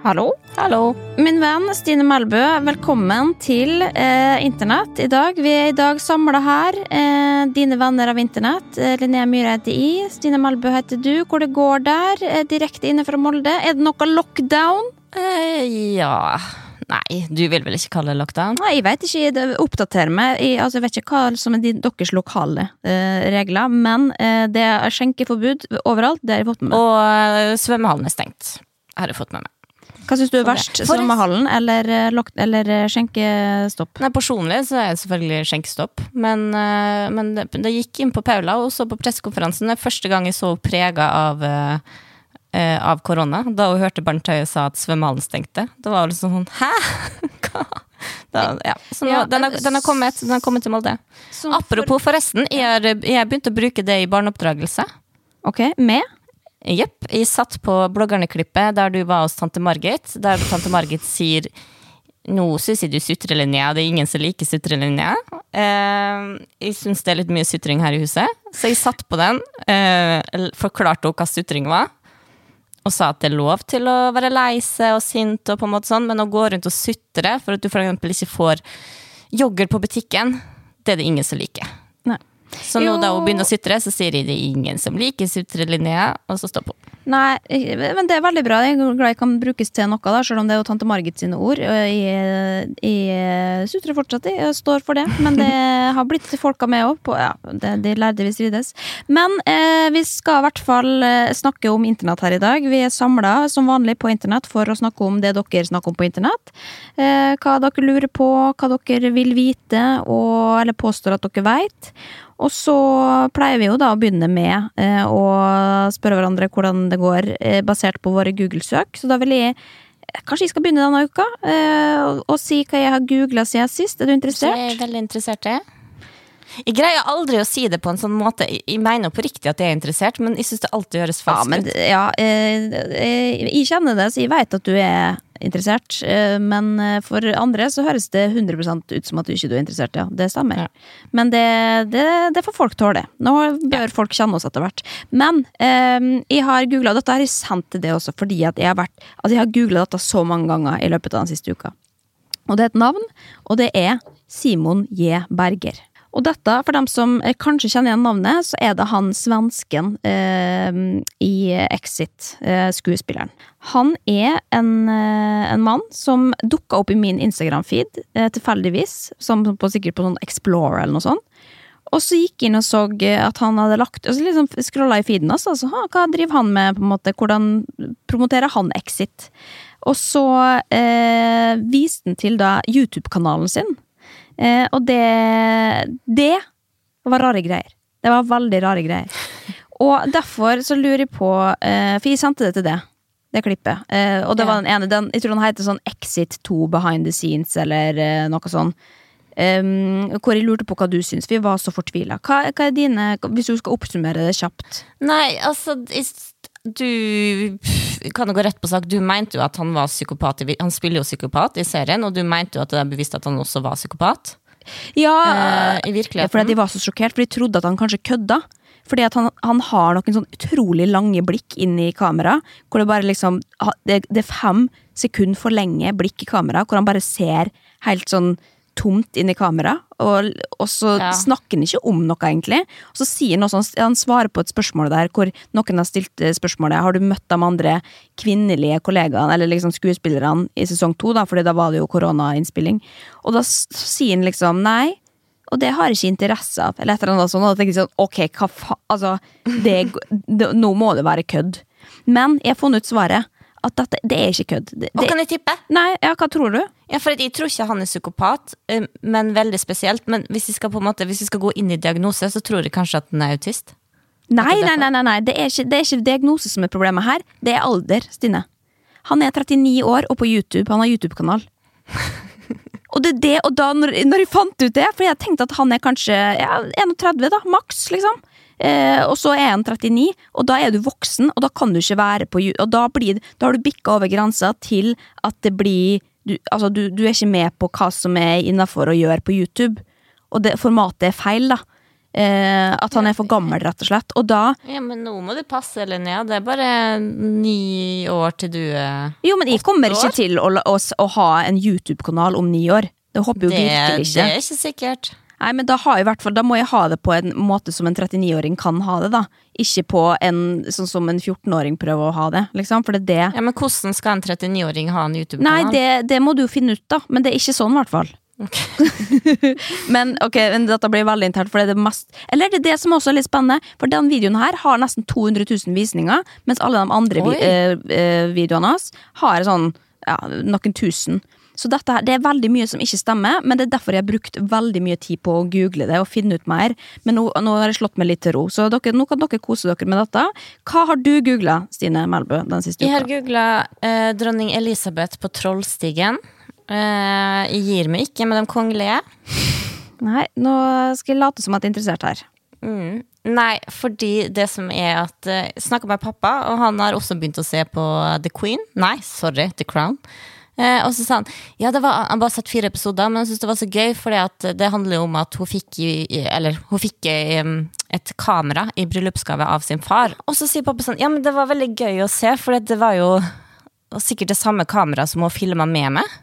Hallo? Hallo. Min venn Stine Melbø, velkommen til eh, Internett i dag. Vi er i dag samla her, eh, dine venner av Internett. Eh, Linnea Myhre heter I, Stine Melbø heter du. Hvor det går der, eh, direkte inne fra Molde. Er det noe lockdown? Eh, ja Nei, du vil vel ikke kalle det lockdown? Nei, jeg vet ikke. Oppdaterer meg. Jeg, altså, jeg vet ikke hva som er de, deres lokale eh, regler, men eh, det er skjenkeforbud overalt. Det har jeg fått med meg. Og eh, svømmehallen er stengt. Har jeg fått med meg. Hva syns du er verst? Svømmehallen eller, eh, eller eh, skjenkestopp? Nei, Personlig så er det selvfølgelig skjenkestopp, men, eh, men det, det gikk inn på Paula og så på pressekonferansen. Det er første gang jeg så henne prega av, av korona. Da hun hørte Bernt Høie sa at svømmehallen stengte. Da var hun liksom sånn Hæ?! Hva? Da, ja. Så nå, Ja, den, har, den, har kommet, den har kommet til Molde. Apropos, forresten, jeg har, jeg begynte begynt å bruke det i barneoppdragelse. Ok, med? Jepp. Jeg satt på bloggerne-klippet der du var hos tante Margit, der tante Margit sier nå syns jeg du sutrer, Linnea. Det er ingen som liker sutrelinja. Uh, jeg syns det er litt mye sutring her i huset, så jeg satt på den. Uh, forklarte henne hva sutring var, og sa at det er lov til å være lei seg og sint, og på en måte sånn, men å gå rundt og sutre for at du eksempel ikke får yoghurt på butikken, det er det ingen som liker. Så nå Jo. da hun begynner å sutre, så sier de det er ingen som liker sutrelinja, og så stopper hun. Nei, men det er veldig bra. Jeg er glad jeg kan brukes til noe, da, selv om det er jo tante Margit sine ord. Jeg, jeg sutrer fortsatt, jeg. står for det. Men det har blitt folka med òg. Ja, det, de lærde vi strides. Men eh, vi skal i hvert fall eh, snakke om internett her i dag. Vi er samla som vanlig på internett for å snakke om det dere snakker om på internett. Eh, hva dere lurer på, hva dere vil vite, og, eller påstår at dere veit. Og så pleier vi jo da å begynne med eh, å spørre hverandre hvordan det går, eh, basert på våre Google-søk. Så da vil jeg Kanskje jeg skal begynne denne uka eh, og, og si hva jeg har googla siden sist. Er du interessert? jeg er veldig interessert i det. Jeg greier aldri å si det på en sånn måte. Jeg mener mener oppriktig at jeg er interessert, men jeg syns det alltid høres Ja, falskt ut. ja, men eh, jeg kjenner det, så jeg veit at du er interessert. eh, Men eh, for andre så høres det 100 ut som at du ikke er interessert, ja. Det stemmer. Ja. Men det, det, det får folk tåle. Nå bør folk kjenne oss etter hvert. Men eh, jeg har googla Dette har jeg sendt til det også, fordi at jeg har vært Altså, jeg har googla dette så mange ganger i løpet av den siste uka. Og det er et navn, og det er Simon J. Berger. Og dette, for dem som eh, kanskje kjenner igjen navnet, så er det han svensken eh, i Exit, eh, skuespilleren. Han er en, eh, en mann som dukka opp i min Instagram-feed eh, tilfeldigvis, som på, sikkert på sånn Explorer eller noe sånt. Og så gikk jeg inn og så eh, at han hadde lagt Og så liksom scrolla i feeden hans. Altså, hva driver han med? på en måte, Hvordan promoterer han Exit? Og så eh, viste han til da YouTube-kanalen sin. Eh, og det Det var rare greier. Det var veldig rare greier. Og derfor så lurer jeg på eh, For jeg sendte det til det. Det klippet. Eh, og det var den ene den, Jeg tror den heter sånn Exit 2 Behind the Scenes, eller eh, noe sånn. Um, hvor jeg lurte på hva du syns. Vi var så fortvila. Hva, hva er dine Hvis du skal oppsummere det kjapt. Nei, altså Du kan jo gå rett på sak. Du mente jo at han var psykopat. i Han spiller jo psykopat i serien, og du mente jo at det er bevisst at han også var psykopat. Ja, Eh, I virkeligheten. fordi de var så sjokkert, for de trodde at han kanskje kødda. Fordi at han, han har noen sånn utrolig lange blikk inn i kamera, hvor det bare liksom Det, det er fem sekunder for lenge blikk i kamera, hvor han bare ser helt sånn tomt inn i kamera, og, og så Ja. snakker han ikke om noe, egentlig. Og så sier han også, han svarer på et spørsmål der hvor noen har stilt eh, spørsmålet Har du møtt de andre kvinnelige kollegaene, eller liksom skuespillerne, i sesong to, da, fordi da var det jo koronainnspilling. Og da sier han liksom nei. Og det har jeg ikke interesse av. Eller et eller annet sånt, og da tenker jeg sånn, ok, hva faen Altså, det, det, nå må det være kødd. Men jeg har funnet ut svaret. At dette, det er ikke kødd. Det, Og kan jeg tippe? nei, ja, hva tror du? Ja, for Jeg tror ikke han er psykopat, eh, men veldig spesielt. Men hvis vi skal på en måte Hvis vi skal gå inn i diagnose, så tror jeg kanskje at han er autist. Nei, nei, nei, nei. Det, er ikke, det er ikke diagnose som er problemet her. Det er alder, Stine. Han er 39 år og på YouTube. Han har YouTube-kanal. Og det er det, og da når, når jeg fant ut det, for jeg tenkte at han er kanskje ja, 31, da, maks, liksom. Eh, og så er han 39, og da er du voksen, og da kan du ikke være på Og da, blir, da har du bikka over grensa til at det blir du, Altså, du, du er ikke med på hva som er innafor å gjøre på YouTube. Og det, formatet er feil, da. Eh, at han er for gammel, rett og slett. Og da Ja, men nå må du passe, Linnea. Det er bare ni år til du er Jo, men jeg kommer ikke til å, å, å ha en YouTube-kanal om ni år. Det håper jo virkelig ikke. det er ikke sikkert. Nei, men da, har jeg hvert fall, da må jeg ha det på en måte som en 39-åring kan ha det, da. Ikke på en sånn som en 14-åring prøver å ha det, liksom. For det er det Ja, Men hvordan skal en 39-åring ha en YouTube-kanal? det, det må du jo finne ut, da. Men det er ikke sånn, i hvert fall. men ok, men dette blir veldig internt, for det er det mest Eller det er det som også er litt spennende, for den videoen her har nesten 200 000 visninger, mens alle de andre vi, eh, eh, videoene hans har sånn ja, noen tusen. Så dette her, det er veldig mye som ikke stemmer, men det er derfor jeg har brukt veldig mye tid på å google det og finne ut mer. Men nå, nå har jeg slått meg litt til ro, så dere, nå kan dere kose dere med dette. Hva har du googla, Stine Melbø, den siste uka? Jeg har googla eh, dronning Elisabeth på Trollstigen. Eh, jeg gir meg ikke med de kongelige. Nei, nå skal jeg late som at jeg er interessert her. Mm. Nei, fordi det som er at uh, Snakka med pappa, og han har også begynt å se på The Queen. Nei, sorry, The Crown. Eh, og så sa han ja, det var, han bare sett fire episoder, men han syntes det var så gøy, for det handler jo om at hun fikk, i- eller, hun fikk i, et kamera i bryllupsgave av sin far. Og så sier pappa sånn ja, men det var veldig gøy å se, for det var jo sikkert det samme kameraet som hun filma med meg.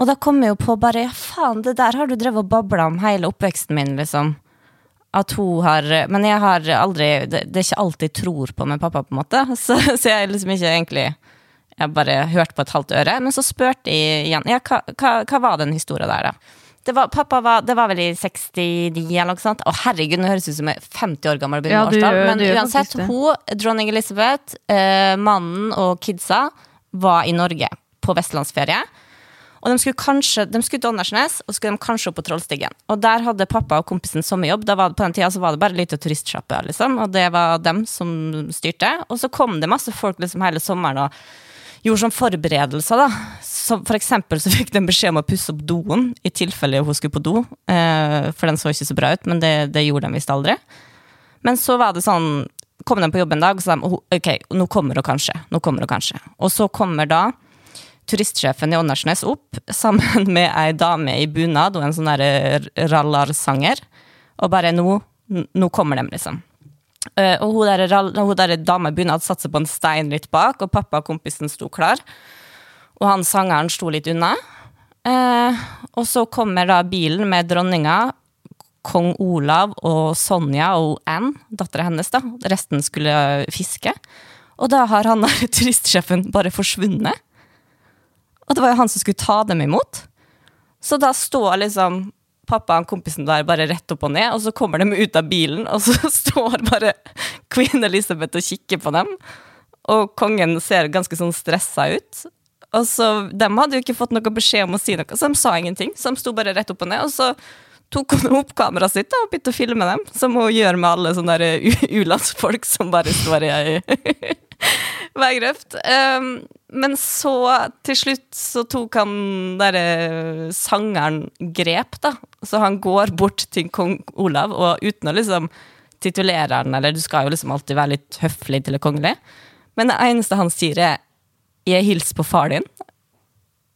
Og da kom jeg jo på bare ja, faen, det der har du drevet og babla om hele oppveksten min, liksom at hun har Men jeg har aldri Det, det er ikke alltid jeg tror på med pappa, på en måte. Så, så jeg er liksom ikke egentlig Jeg bare hørte på et halvt øre. Men så spurte jeg igjen ja, hva, hva, hva var den historien der, da? Det var, pappa var, det var vel i 69 eller noe sånt. Å herregud, nå høres ut som jeg er 50 år gammel. Ja, årstall. gjør- Men uansett, hun, dronning Elisabeth, eh, mannen og kidsa var i Norge på vestlandsferie. Og de skulle kanskje, de skulle til Åndalsnes, og skulle de kanskje opp på Trollstigen. Og der hadde pappa og kompisen sommerjobb. Da var det, på den tida så var det bare litt turistsjappe, liksom. Og det var dem som styrte. Og så kom det masse folk liksom hele sommeren og gjorde sånn forberedelser, da. Så for eksempel så fikk de beskjed om å pusse opp doen, i tilfelle hun skulle på do. Eh, for den så ikke så bra ut, men det, det gjorde de visst aldri. Men så var det sånn Kom de på jobb en dag og sa de, ok, nå kommer hun kanskje. Nå kommer hun kanskje. Og så kommer da turistsjefen i Åndalsnes opp sammen med ei dame i bunad og en sånn rallarsanger. Og bare nå, nå kommer de, liksom. Eh, og hun der, hun der dama i å satse på en stein litt bak, og pappa og kompisen sto klar. Og han sangeren sto litt unna. Uh, og så kommer da bilen med dronninga, kong Olav og Sonja og Anne, dattera hennes, da. Resten skulle fiske. Og da har han der turistsjefen bare forsvunnet. Og det var jo han som skulle ta dem imot. Så da står liksom pappa og kompisen der bare rett opp og ned, og så kommer de ut av bilen, og så står bare queen Elizabeth og kikker på dem. Og kongen ser ganske sånn stressa ut. Og så, De hadde jo ikke fått noe beskjed om å si noe, så de sa ingenting. Så de sto bare rett opp og ned. Og så tok hun opp kameraet sitt da, og begynte å filme dem, som hun gjør med alle sånne u-landsfolk som bare står i veigrøft. Um, men så, til slutt, så tok han derre sangeren grep, da. Så han går bort til kong Olav, og uten å liksom titulere han, eller du skal jo liksom alltid være litt høflig til det kongelige, men det eneste han sier er 'jeg hilser på far din'.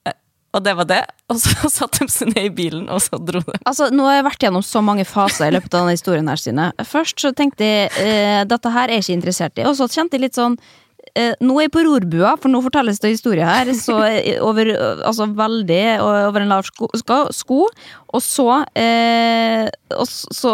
Eh, Og det var det. Og så satte de seg ned i bilen, og så dro de. Altså, nå har jeg vært gjennom så mange faser i løpet av denne historien her, Stine. Først så tenkte jeg eh, dette her er jeg ikke interessert i, og så kjente jeg litt sånn eh, nå er jeg på rorbua, for nå fortelles det historie her så eh, over, eh, altså veldig over en lav sko, sko, og så eh, og så, så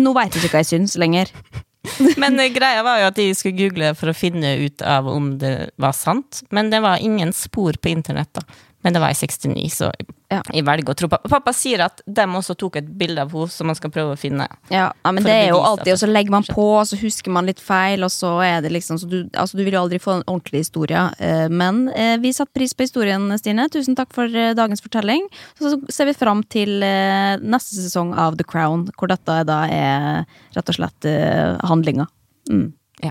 Nå veit jeg ikke hva jeg syns lenger. Men eh, greia var jo at de skulle google for å finne ut av om det var sant. Men det var ingen spor på internett, da. Men det var i 69, så Ja. jeg velger å tro på Pappa sier at de også tok et bilde av henne som man skal prøve å finne. Ja, ja men det er jo alltid, og så legger man på, og så husker man litt feil, og så er det liksom så du, altså, du vil jo aldri få en ordentlig historie. eh, Men eh, vi satte pris på historien, Stine. Tusen takk for eh, dagens fortelling. Så ser vi fram til neste sesong av The Crown, hvor dette da er rett og slett handlinga. Mm. Ja.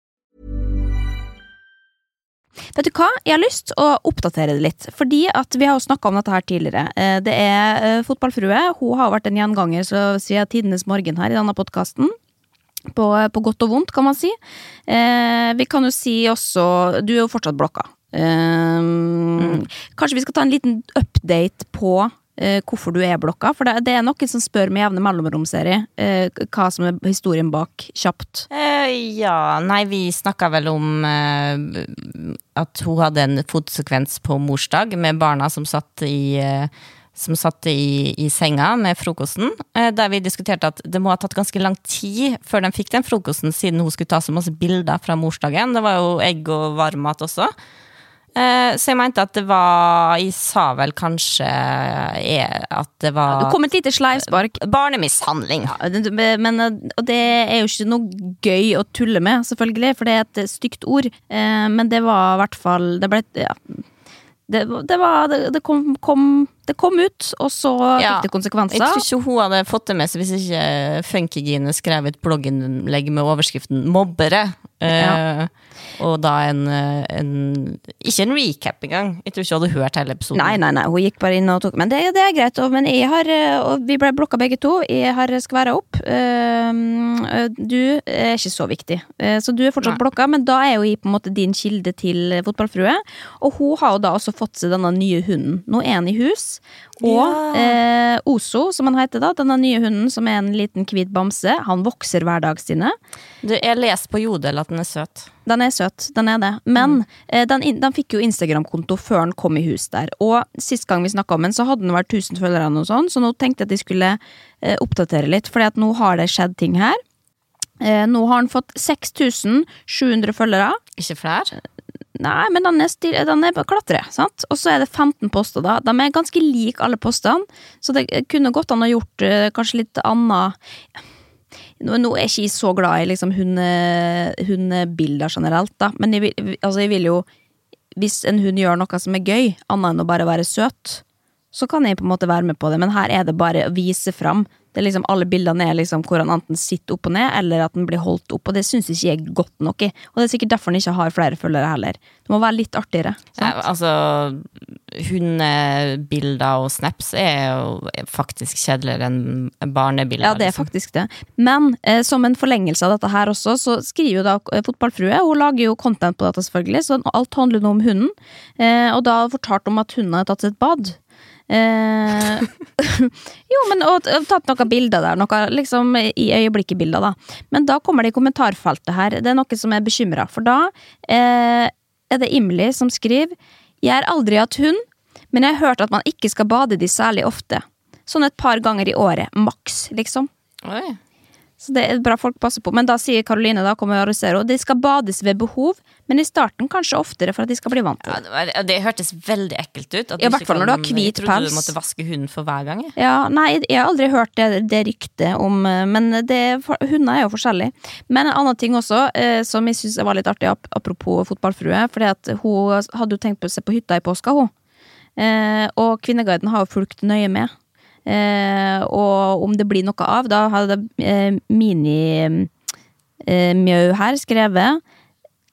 Vet du hva? Jeg har lyst å oppdatere det litt. Fordi at vi har jo snakka om dette her tidligere. Eh, Det er eh, Fotballfrue. Hun har vært en gjenganger så siden tidenes morgen her i denne podkasten. På, på godt og vondt, kan man si. Eh, vi kan jo si også Du er jo fortsatt blokka. Eh, Kanskje vi skal ta en liten update på eh, hvorfor du er blokka? For det, er noen som spør med jevne mellomromserie uh, eh, hva som er historien bak, kjapt. Eh, ja, nei, vi snakka vel om eh, at hun hadde en fotosekvens på morsdag med barna som satt i eh, som satt i, i senga med frokosten, eh, der vi diskuterte at det må ha tatt ganske lang tid før de fikk den frokosten, siden hun skulle ta så masse bilder fra morsdagen. Det var jo egg og varmmat også. Eh, Så jeg mente at det var Jeg sa vel kanskje eh, at det var Du kom et lite sleivspark. Barnemishandling. Ja, Men, eh, og det er jo ikke noe gøy å tulle med, selvfølgelig, for det er et stygt ord. Eh, Men det var i hvert fall Det ble ja. Det, det var Det, det kom, kom, det kom ut, og så Ja. fikk det konsekvenser. Jeg tror ikke hun hadde fått det med seg hvis ikke Funkygine skrev et blogginnlegg med overskriften 'mobbere'. Eh, og da en, eh, en Ikke en recap engang. Jeg tror ikke hun hadde hørt hele episoden. Nei, nei, nei, hun gikk bare inn og tok Men det, det er greit, og, men jeg har eh, Og vi ble blokka begge to. Jeg har skværa opp. Eh, du er ikke så viktig, uh, så du er fortsatt Nei. blokka, men da er jo jeg på en måte din kilde til fotballfrue. Og hun har jo da også fått seg denne nye hunden. Nå er han i hus. Og Ja. eh, Oso, som han heter da, denne nye hunden som er en liten hvit bamse, han vokser hver dag, Stine. Du, jeg leste på Jodel at den er søt. Den er søt, den er det. Men eh, den, den fikk jo Instagram-konto før den kom i hus der. Og sist gang vi snakka om den, så hadde den vært 1000 følgere, og sånt, så nå tenkte jeg at de skulle eh, oppdatere litt, Fordi at nå har det skjedd ting her. Eh, nå har han fått 6700 følgere. Ikke flere? Nei, men den er, stil, den er klatre, sant? Og så er det 15 poster, da. De er ganske like alle postene, så det kunne godt an å gjort uh, kanskje litt annet nå, nå er ikke så glad i liksom hunde, hundebilder generelt, da, men jeg vil, altså jeg vil jo Hvis en hund gjør noe som er gøy, annet enn å bare være søt, så kan jeg på en måte være med på det, men her er det bare å vise fram. Det er liksom, alle bildene er liksom hvor han enten sitter opp og ned, eller at han blir holdt opp, og det syns ikke jeg godt nok i. Og det er sikkert derfor han ikke har flere følgere heller. Det må være litt artigere. Ja, altså, hundebilder og snaps er jo faktisk kjedeligere enn barnebilder. Ja, det er liksom. faktisk det. Men eh, som en forlengelse av dette her også, så skriver jo da eh, Fotballfrue Hun lager jo content på dette, selvfølgelig, så alt handler nå om hunden. Eh, og da fortalte om at hunden har tatt et bad. Eh, jo, men og, og tatt noen bilder der, noe liksom i øyeblikket-bilder, da. Men da kommer det i kommentarfeltet her, det er noe som er bekymra, for da eh, er det Imli som skriver Jeg har aldri hatt hund, men jeg har hørt at man ikke skal bade de særlig ofte. Sånn et par ganger i året, maks, liksom. Oi. Så det er bra folk passer på. Men da sier Karoline da kommer Arosero, de skal bades ved behov, men i starten kanskje oftere for at de skal bli vant til Ja, det. det, det hørtes veldig ekkelt ut. Ja, i hvert fall når du har hvit Jeg trodde du måtte vaske hunden for hver gang. jeg. Ja, nei, jeg har aldri hørt det, det ryktet om eh, Men det, hunder er jo forskjellige. Men en annen ting også, eh, som jeg syns var litt artig, apropos fotballfrue, fordi at hun hadde jo tenkt på å se på hytta i påska, hun. Eh, og Kvinneguiden har jo fulgt nøye med. Eh, og om det blir noe av, da hadde eh, Mini eh, her skrevet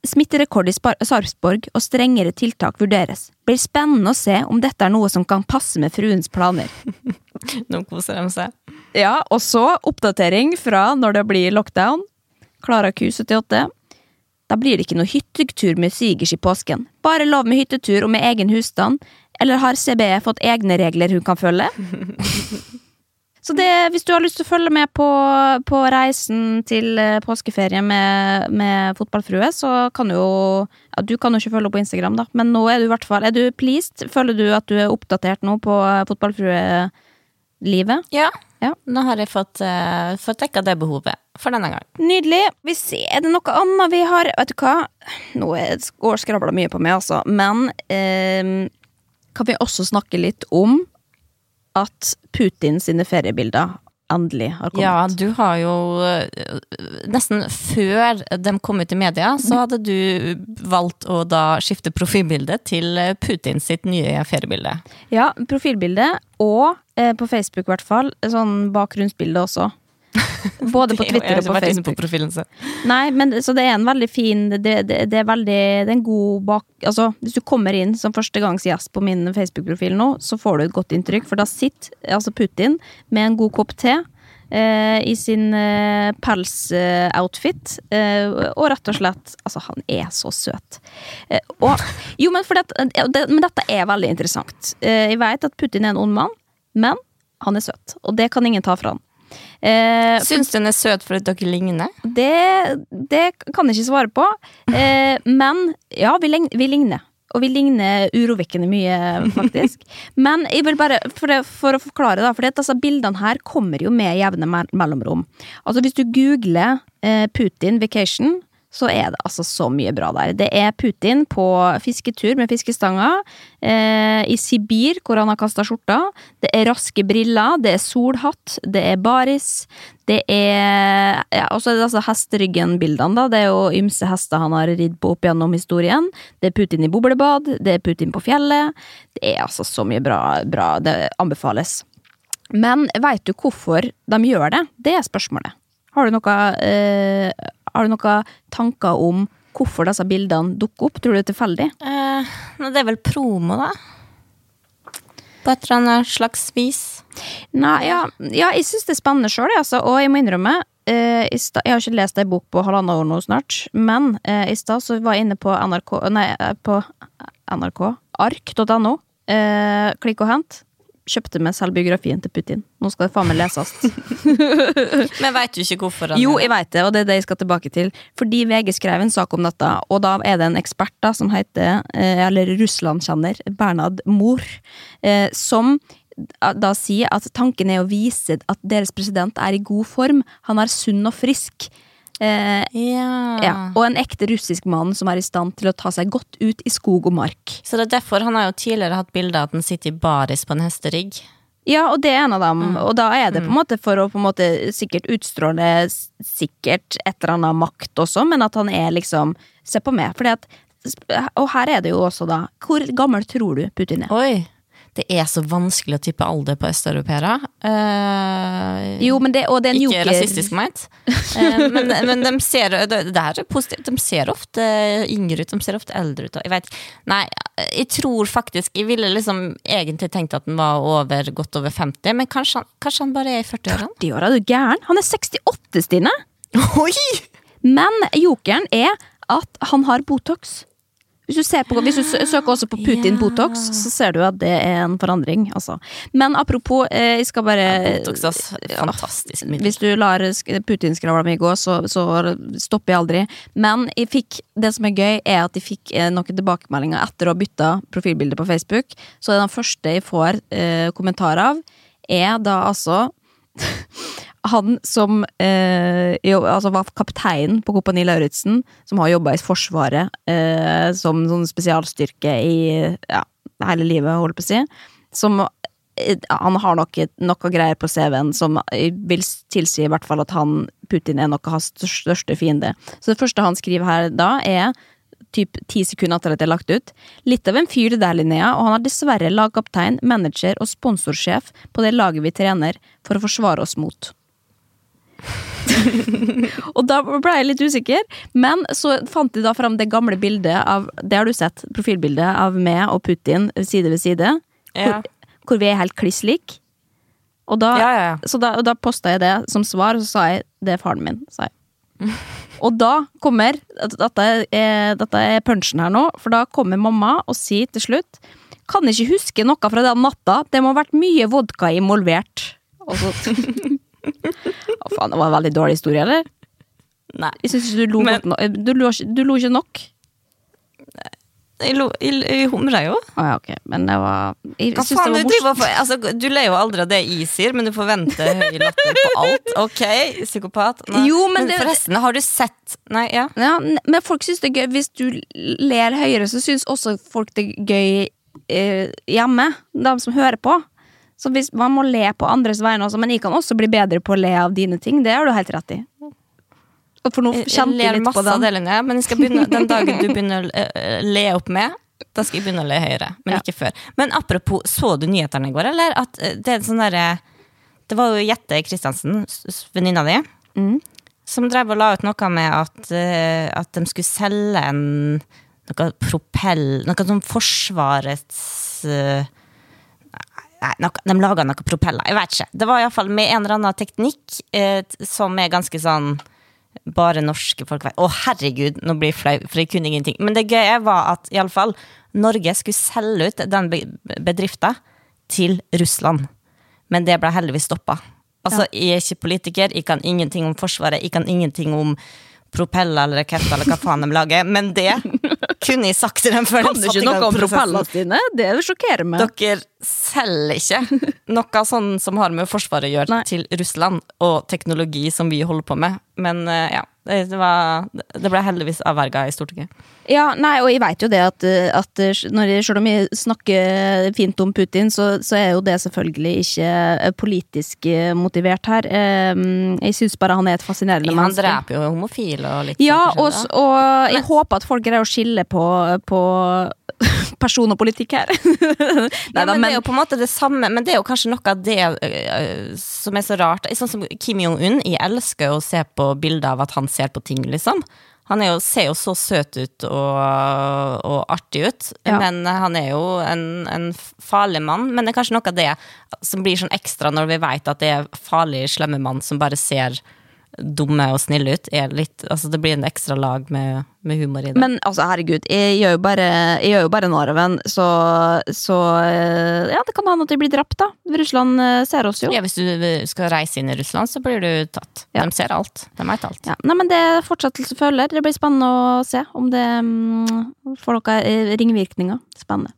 Smitterekord i Sarpsborg og strengere tiltak vurderes. Blir spennende å se om dette er noe som kan passe med fruens planer. Nå koser de seg. Ja, og så oppdatering fra når det blir lockdown. Klara Q78. Da blir det ikke noe hyttetur med svigers i påsken. Bare lov med hyttetur og med egen husstand. Eller har CBE fått egne regler hun kan følge? Så det, hvis du har lyst til å følge med på, på reisen til eh, påskeferie med, med fotballfrue, så kan du jo ja, Du kan jo ikke følge henne på Instagram, da, men nå er du i hvert fall Er du pleased? Føler du at du er oppdatert nå på eh, fotballfrue-livet? Ja. Ja. Nå har jeg fått, uh, fått dekka det behovet for denne gang. Nydelig. Vi ser, er det noe annet vi har Vet du hva? Nå går skravla mye på meg, altså. Men eh, kan vi også snakke litt om at Putin sine feriebilder endelig har kommet? Ja, du har jo øh, Nesten før de kom ut i media, så hadde du valgt å da skifte profilbilde til øh, Putin sitt nye feriebilde. Ja, profilbilde, og eh, på Facebook i hvert fall, sånn bakgrunnsbilde også. Både på Twitter og på Facebook. profilen. Nei, men så det er en veldig fin Det, det, det er veldig Det er en god bak... Altså, hvis du kommer inn som førstegangsgjest på min Facebook-profil nå, så får du et godt inntrykk, for da sitter altså Putin med en god kopp te. eh, I sin eh, pelsoutfit. Eh, og rett og slett Altså, han er så søt. Eh, og Jo, men, det, det, men dette er veldig interessant. Eh, jeg vet at Putin er en ond mann, men han er søt. Og det kan ingen ta fra han. Eh, Syns du den er søt fordi dere ligner? det, det kan jeg ikke svare på. Eh, men ja, vi, vi ligner. Og vi ligner urovekkende mye, faktisk. Men jeg vil bare, for, det, for å forklare, da, for disse bildene her kommer jo med jevne mellomrom. Altså Hvis du googler eh, Putin vacation, så er det altså så mye bra der. Det er Putin på fisketur med fiskestanga. Eh, I Sibir, hvor han har kasta skjorta. Det er raske briller, det er solhatt, det er baris. Det er ja, Og så er det altså hesteryggen-bildene, da. Det er jo ymse hester han har ridd på opp gjennom historien. Det er Putin i boblebad, det er Putin på fjellet. Det er altså så mye bra. bra. Det anbefales. Men veit du hvorfor de gjør det? Det er spørsmålet. Har du noe, eh, har du noen tanker om hvorfor disse bildene dukker opp? Tror du det er tilfeldig? Eh, det er vel promo, da? På et eller annet slags vis. Nei, ja, ja jeg syns det er spennende sjøl, altså, og jeg må innrømme eh, Jeg har ikke lest ei bok på halvannet år nå snart, men eh, i stad så var jeg inne på NRK Nei, eh, på NRK. Ark.no. Klikk og hent. Kjøpte meg selv biografien til Putin. Nå skal det faen meg leses. Men veit du ikke hvorfor han Jo, jeg veit det, og det er det jeg skal tilbake til. Fordi VG skrev en sak om dette, og da er det en ekspert da, som heter, eh, eller Russland-kjenner, Bernhard Mohr, eh, som da sier at tanken er å vise at deres president er i god form. Han er sunn og frisk. Eh, Ja. ja. Og en ekte russisk mann som er i stand til å ta seg godt ut i skog og mark. Så det er derfor han har jo tidligere hatt bilde av at han sitter i baris på en hesterygg. Ja, og det er en av dem. Og da er det på en måte for å på en måte sikkert utstråle sikkert et eller annet makt også, men at han er liksom Se på meg. Fordi at Og her er det jo også, da Hvor gammel tror du Putin er? Oi! Det er så vanskelig å tippe alder på østeuropeere. Eh, Jo, men det, og det er en ikke joker rasistisk ment. Eh, men, men de ser det, det her er positivt. De ser ofte yngre ut, de ser ofte eldre ut. Jeg vet, nei, jeg tror faktisk Jeg ville liksom egentlig tenkt at han var over, godt over 50, men kanskje han, kanskje han bare er i 40-årene? 40 år, er du gæren? Han er 68, Stine! Oi! Men jokeren er at han har Botox. Hvis du, ser på, hvis du søker også på Putin Ja. Botox, så ser du at det er en forandring. Altså. Men apropos, eh, jeg skal bare Botox, ass. Fantastisk middel. Hvis du lar sk- Putin-skravla mi gå, så, så stopper jeg aldri. Men jeg fikk, det som er gøy, er at jeg fikk eh, noen tilbakemeldinger etter å ha bytta profilbilde på Facebook. Så den første jeg får eh, kommentar av, er da altså han som eh, jo, altså var kaptein på Kompani Lauritzen, som har jobba i Forsvaret eh, som sånn spesialstyrke i ja, hele livet, holdt på å si. Som eh, Han har nok noe greier på CV-en som vil tilsi i hvert fall at han, Putin er nok hans største fiende. Så det første han skriver her da, er typ ti sekunder etter at det er lagt ut. Litt av en fyr det der, Linnea, og han er dessverre lagkaptein, manager og sponsorsjef på det laget vi trener for å forsvare oss mot. og da ble jeg litt usikker, men så fant de da fram det gamle bildet av Det har du sett, profilbildet av meg og Putin side ved side. Ja. Hvor, hvor vi er helt kliss like. Og da, Ja, ja. Så da, og da posta jeg det som svar, og så sa jeg det er faren min. sa jeg. Og da kommer Dette er, dette er punchen her nå, for da kommer mamma og sier til slutt Kan ikke huske noe fra den natta, det må ha vært mye vodka involvert. Og så Å, faen, det var en veldig dårlig historie, eller? Nei. Jeg synes ikke du lo Men- godt nok. Du lo, ikke- du lo ikke nok. Jeg, lo, jeg, jeg humra jo. Å ja, ok. Men det var Jeg Hva syns faen, det du, var driver morsomt. for, altså, du ler jo aldri av det jeg sier, men du forventer høy latter på alt. Ok, psykopat. Nei. Jo, men det- forresten, har du sett Nei, ja. Ja, n- men folk syns det er gøy. Hvis du ler høyere, så syns også folk det er gøy eh, hjemme. De som hører på. Så hvis, man må le på andres vegne også, men jeg kan også bli bedre på å le av dine ting. Det har du helt rett i. Og for nå Jeg, jeg kjente jeg ler litt masse på av den. det, Linnea, men begynne, den dagen du begynner å eh, le opp med, da skal jeg begynne å le høyere. Men Ja. ikke før. Men apropos, så du nyhetene i går, eller? At eh, det er en sånn derre Det var jo Jette Christiansen, venninna di, Mm. som drev og la ut noe med at, eh, at de skulle selge en noe propell Noe sånn Forsvarets eh, Nei, noe, de laga noen propeller. Jeg vet ikke. Det var iallfall med en eller annen teknikk eh, som er ganske sånn bare norske folk vet. Å, herregud, nå blir jeg flau, for jeg kunne ingenting. Men det gøye var at iallfall Norge skulle selge ut den be- bedrifta til Russland. Men det ble heldigvis stoppa. Altså, jeg er ikke politiker, jeg kan ingenting om Forsvaret, jeg kan ingenting om propeller eller raketter eller hva faen de lager, men det kunne jeg sagt til dem før de satte ikke i gang noe om prosessen. propellene dine? Det sjokkerer meg. Dere selger ikke noe sånn som har med Forsvaret å gjøre, til Russland, og teknologi som vi holder på med. Men eh, ja, det, var Det ble heldigvis avverga i Stortinget. Ja, nei, og jeg vet jo det at, at når jeg, selv om jeg snakker fint om Putin, så, så er jo det selvfølgelig ikke politisk motivert her. Eh, Jeg syns bare han er et fascinerende Han menneske. dreper jo homofile og litt Ja, sånt og, og jeg håper at folk greier å skille på, på person og politikk her. Ja, Neida, men, det er jo på en måte det samme, men det er jo kanskje noe av det uh, som er så rart. Sånn som Kim Jong-un, jeg elsker å se på bilder av at han ser på ting, liksom. Han er jo, ser jo så søt ut og, og artig ut, Ja. men han er jo en, en farlig mann. Men det er kanskje noe av det som blir sånn ekstra når vi vet at det er farlig, slemme mann som bare ser dumme og snille ut. Er litt, altså det blir en ekstra lag med, med humor i det. Men altså, herregud, jeg gjør jo bare, gjør jo bare narr av en, så, så eh, Ja, det kan hende at de blir drept, da. Russland eh, ser oss jo. ja, hvis du skal reise inn i Russland, så blir du tatt. Ja. De ser alt. De veit alt. Ja, nei, men Det er fortsettelse følger. Det blir spennende å se om det um, får noen eh, ringvirkninger. Spennende.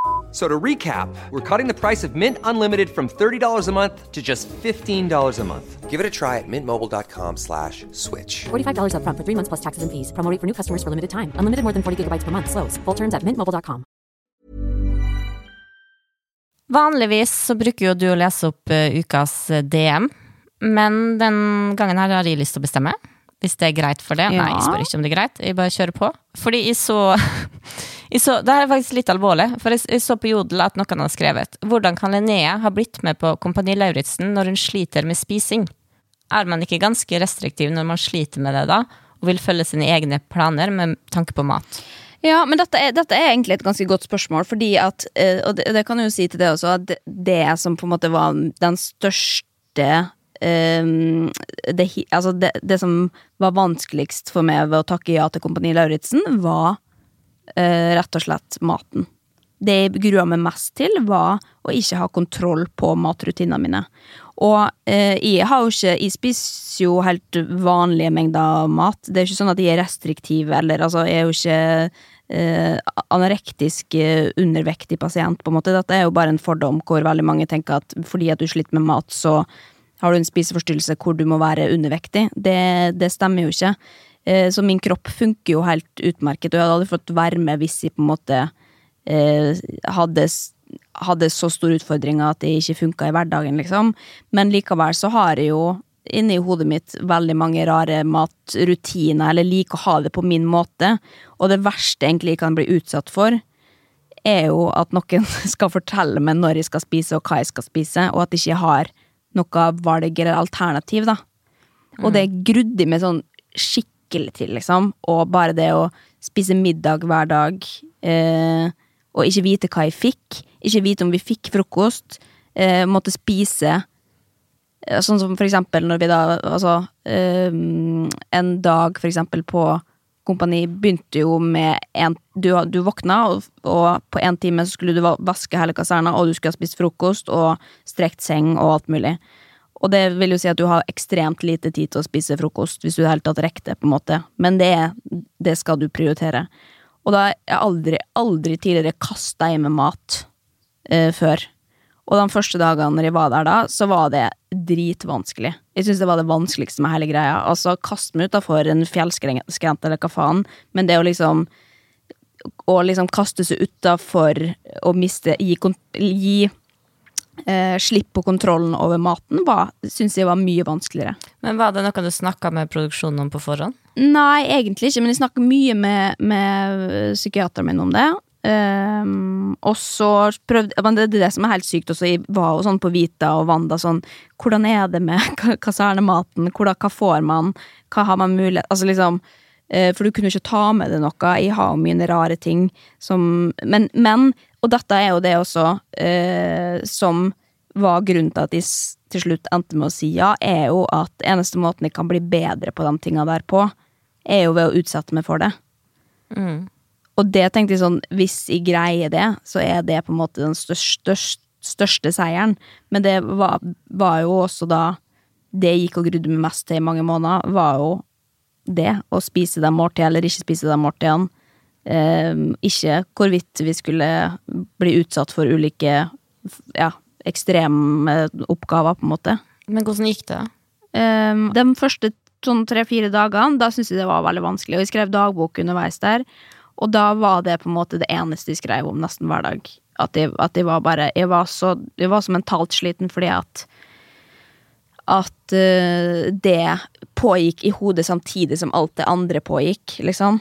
F- So to recap, we're cutting the price of Mint Unlimited from $30 a month to just $15 a month. Give it a try at mintmobile.com slash switch. $45 upfront for three months plus taxes and fees. Promo for new customers for limited time. Unlimited more than 40 gigabytes per month. Slows. Full terms at mintmobile.com. Vanligvis så bruker jo du å lese opp eh, ukas eh, DM, men den gangen her har jeg lyst til å bestemme. Hvis det er greit for det. Ja. Nei, jeg spør ikke om det er greit, jeg bare kjører på. Fordi jeg så, jeg så Det er faktisk litt alvorlig, for jeg, jeg så på Jodel at noen har skrevet Hvordan kan Linnea ha blitt med på Kompani Lauritzen når hun sliter med spising? Er man ikke ganske restriktiv når man sliter med det da, og vil følge sine egne planer med tanke på mat? Ja, men dette er, dette er egentlig et ganske godt spørsmål, fordi at eh, Og det, det kan jeg jo si til det også, at det, som på en måte var den største um, det, altså det, det som var vanskeligst for meg ved å takke ja til Kompani Lauritzen, var eh, rett og slett maten. Det jeg grua meg mest til, var å ikke ha kontroll på matrutinene mine. Og eh, jeg har jo ikke Jeg spiser jo helt vanlige mengder mat. Det er ikke sånn at jeg er restriktiv, eller altså, jeg er jo ikke eh, anorektisk eh, undervektig pasient, på en måte. Dette er jo bare en fordom hvor veldig mange tenker at fordi at du sliter med mat, så har du en spiseforstyrrelse hvor du må være undervektig. Det, det stemmer jo ikke. Eh, så min kropp funker jo helt utmerket, og jeg hadde fått være med hvis jeg på en måte eh, hadde, hadde så store utfordringer at det ikke funka i hverdagen, liksom. Men likevel så har jeg jo inni hodet mitt veldig mange rare matrutiner, eller liker å ha det på min måte. Og det verste egentlig jeg kan bli utsatt for, er jo at noen skal fortelle meg når jeg skal spise og hva jeg skal spise, og at jeg ikke har noe valg eller alternativ, da. Og det grudde jeg meg sånn skikkelig til, liksom. Og bare det å spise middag hver dag, eh, og ikke vite hva jeg fikk, ikke vite om vi fikk frokost, eh, måtte spise eh, Sånn som for eksempel når vi da Altså, eh, en dag for eksempel på kompani begynte jo med en Du, du våkna, og, og på én time så skulle du vaske hele kaserna, og du skulle ha spist frokost og strekt seng og alt mulig. Og det vil jo si at du har ekstremt lite tid til å spise frokost, hvis du i det hele tatt rekker det, på en måte. Men det, det skal du prioritere. Og da har jeg aldri, aldri tidligere kasta i meg mat eh, før. Og de første dagene jeg var der da, så var det dritvanskelig. Jeg syns det var det vanskeligste med hele greia. Altså, kast meg utafor en fjellskrent eller hva faen, men det å liksom Å liksom kaste seg utafor og miste Gi, gi eh, slipp på kontrollen over maten, var, syns jeg var mye vanskeligere. Men var det noe du snakka med produksjonen om på forhånd? Nei, egentlig ikke, men jeg snakker mye med, med psykiateren min om det. Um, og så prøvde men Det er det som er helt sykt også. Jeg var jo sånn på Vita og Wanda sånn Hvordan er det med ka- kasernematen? Hvordan, hva får man? Hva har man mulighet Altså liksom eh, For du kunne ikke ta med deg noe. Jeg har mine rare ting som Men, men og dette er jo det også eh, som var grunnen til at de til slutt endte med å si ja, er jo at eneste måten de kan bli bedre på de tinga der på, er jo ved å utsette meg for det. Og det tenkte jeg sånn, hvis jeg greier det, så er det på en måte den største, største, største seieren. Men det var, var jo også da Det jeg gikk og grudde meg mest til i mange måneder, var jo det. Å spise de måltidene eller ikke spise de måltidene. Eh, ikke hvorvidt vi skulle bli utsatt for ulike ja, ekstreme oppgaver, på en måte. Men hvordan gikk det? Um, de første sånn tre-fire dagene, da syntes jeg det var veldig vanskelig. Og jeg skrev dagbok underveis der, og da var det på en måte det eneste jeg skrev om nesten hver dag. At jeg, at jeg var bare Jeg var så, jeg var så mentalt sliten fordi at At eh, det pågikk i hodet samtidig som alt det andre pågikk, liksom.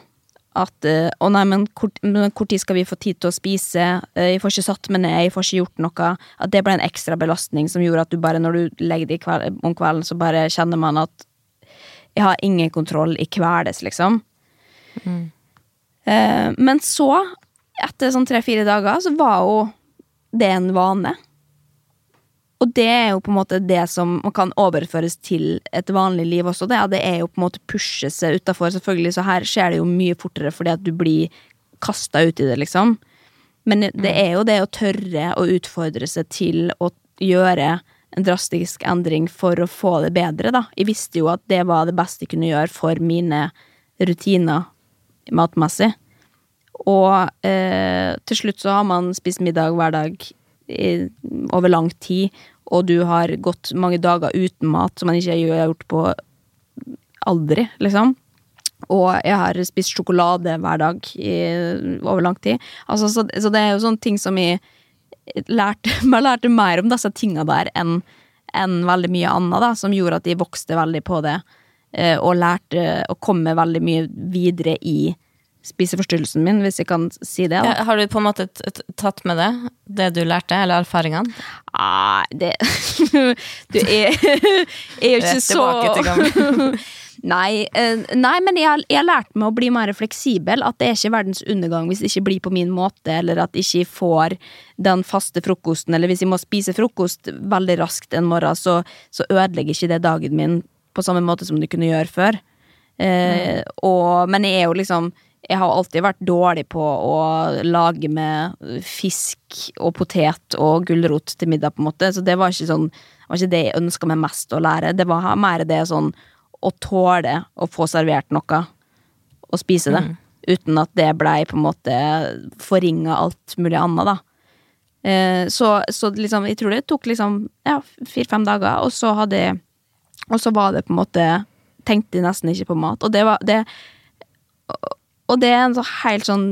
At eh, Å nei, men hvor, men hvor tid skal vi få tid til å spise? Eh, Jeg får ikke satt meg ned, jeg får ikke gjort noe. At det ble en ekstra belastning som gjorde at du bare, når du legger deg kveld, om kvelden, så bare kjenner man at jeg har ingen kontroll, jeg kveles, liksom. Mm. men så, etter sånn tre-fire dager, så var jo det en vane. Og det er jo på en måte det som kan overføres til et vanlig liv også. Det, det er jo på en måte pushe seg utafor. Selvfølgelig, så her skjer det jo mye fortere fordi at du blir kasta ut i det, liksom. Men det er jo det å tørre å utfordre seg til å gjøre en drastisk endring for å få det bedre, da. Jeg visste jo at det var det beste jeg kunne gjøre for mine rutiner matmessig. Og eh, til slutt så har man spist middag hver dag i, over lang tid, og du har gått mange dager uten mat som man ikke har gjort på aldri, liksom. Og jeg har spist sjokolade hver dag i, over lang tid. Altså, så, så det er jo sånne ting som jeg lærte, jeg lærte mer om disse tinga der enn enn veldig mye annet, da, som gjorde at jeg vokste veldig på det, eh, og lærte å komme veldig mye videre i spiseforstyrrelsen min, hvis jeg kan si det. Ja, har du på en måte tatt med det, det du lærte, eller erfaringene? Nei, det Du er, er jo ikke Rett så tilbake til gammel. Nei, eh, nei, men jeg, jeg lært meg å bli mer fleksibel. At det er ikke verdens undergang hvis det ikke blir på min måte, eller at jeg ikke får den faste frokosten, eller hvis jeg må spise frokost veldig raskt en morgen, så, så ødelegger ikke det dagen min på samme måte som det kunne gjøre før. Eh, og, men jeg er jo liksom Jeg har alltid vært dårlig på å lage med fisk og potet og gulrot til middag, på en måte, så det var ikke sånn var ikke det jeg ønska meg mest å lære. Det var mer det sånn å tåle å få servert noe og spise det. Uten at det blei på en måte forringa alt mulig annet, da. Eh, så, så liksom, jeg tror det tok liksom ja, fire-fem dager, og så hadde jeg Og så var det på en måte tenkte jeg nesten ikke på mat. Og det var det, Og det er en så helt sånn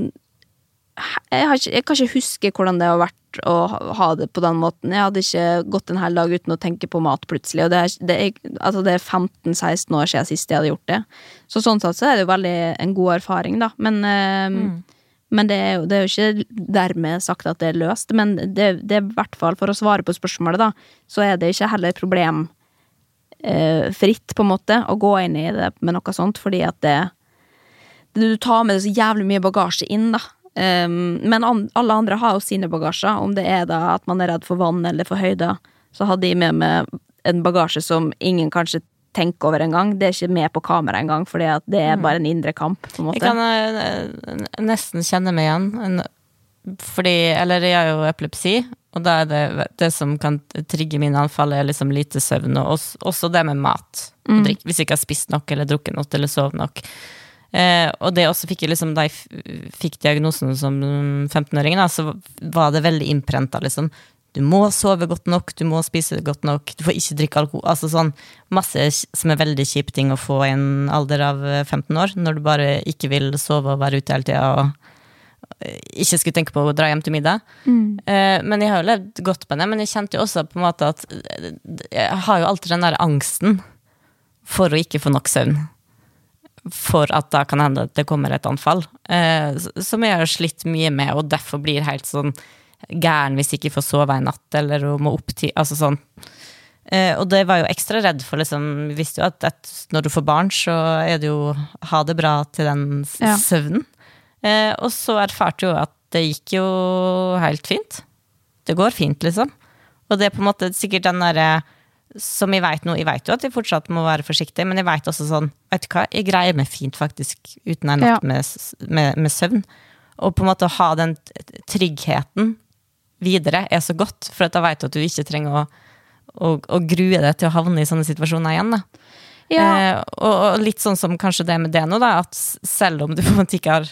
jeg, har ikke, jeg kan ikke huske hvordan det har vært å ha, det på den måten. Jeg hadde ikke gått en hel dag uten å tenke på mat plutselig. Og det er, det er, altså er 15-16 år siden sist jeg hadde gjort det. Så sånn sett så er det jo veldig en god erfaring, da. Men, mm. men det, er jo, det er jo ikke dermed sagt at det er løst. Men det, det er i hvert fall, for å svare på spørsmålet, da, så er det ikke heller problemfritt, eh, på en måte, å gå inn i det med noe sånt, fordi at det Du tar med deg så jævlig mye bagasje inn, da. Um, men an, alle andre har jo sine bagasjer, om det er da at man er redd for vann eller for høyder. Så hadde jeg med meg en bagasje som ingen kanskje tenker over engang. Det er ikke med på kamera engang, fordi det er bare en indre kamp. på en måte. Jeg kan uh, nesten kjenne meg igjen. Fordi, eller jeg har jo epilepsi, og da er det det som kan trigge mine anfall, er liksom lite søvn, og også, også det med mat. og drikk, hvis jeg ikke har spist nok, eller drukket nok, eller sovet nok. Eh, og det også fikk jeg liksom, da jeg fikk diagnosen som 15-åring, så var det veldig innprenta, liksom. Du må sove godt nok, du må spise godt nok, du får ikke drikke alkohol. Altså sånn masse som er veldig kjipe ting å få i en alder av eh, 15 år, når du bare ikke vil sove og være ute hele tida og eh, ikke skulle tenke på å dra hjem til middag. Eh, men jeg har jo levd godt med det, men jeg kjente jo også på en måte at eh, jeg har jo alltid den der angsten for å ikke få nok søvn for at da kan hende at det kommer et anfall. Eh, som jeg har slitt mye med, og derfor blir helt sånn gæren hvis jeg ikke får sove en natt, eller må opp til Altså sånn. Eh, og det var jo ekstra redd for, liksom. Vi visste jo at, at når du får barn, så er det jo ha det bra til den Ja. søvnen. Eh, og så erfarte jo at det gikk jo helt fint. Det går fint, liksom. Og det er på en måte sikkert den derre som jeg vet nå, jeg vet jo at jeg fortsatt må være forsiktig, men jeg vet også sånn, vet du hva, jeg greier meg fint faktisk uten en natt Ja. med, med, med søvn. Og på en måte å ha den tryggheten videre er så godt, for da vet du at du ikke trenger å, å, å grue deg til å havne i sånne situasjoner igjen. Da. Ja. Eh, og, og litt sånn som kanskje det med det nå, da, at selv om du på en måte ikke har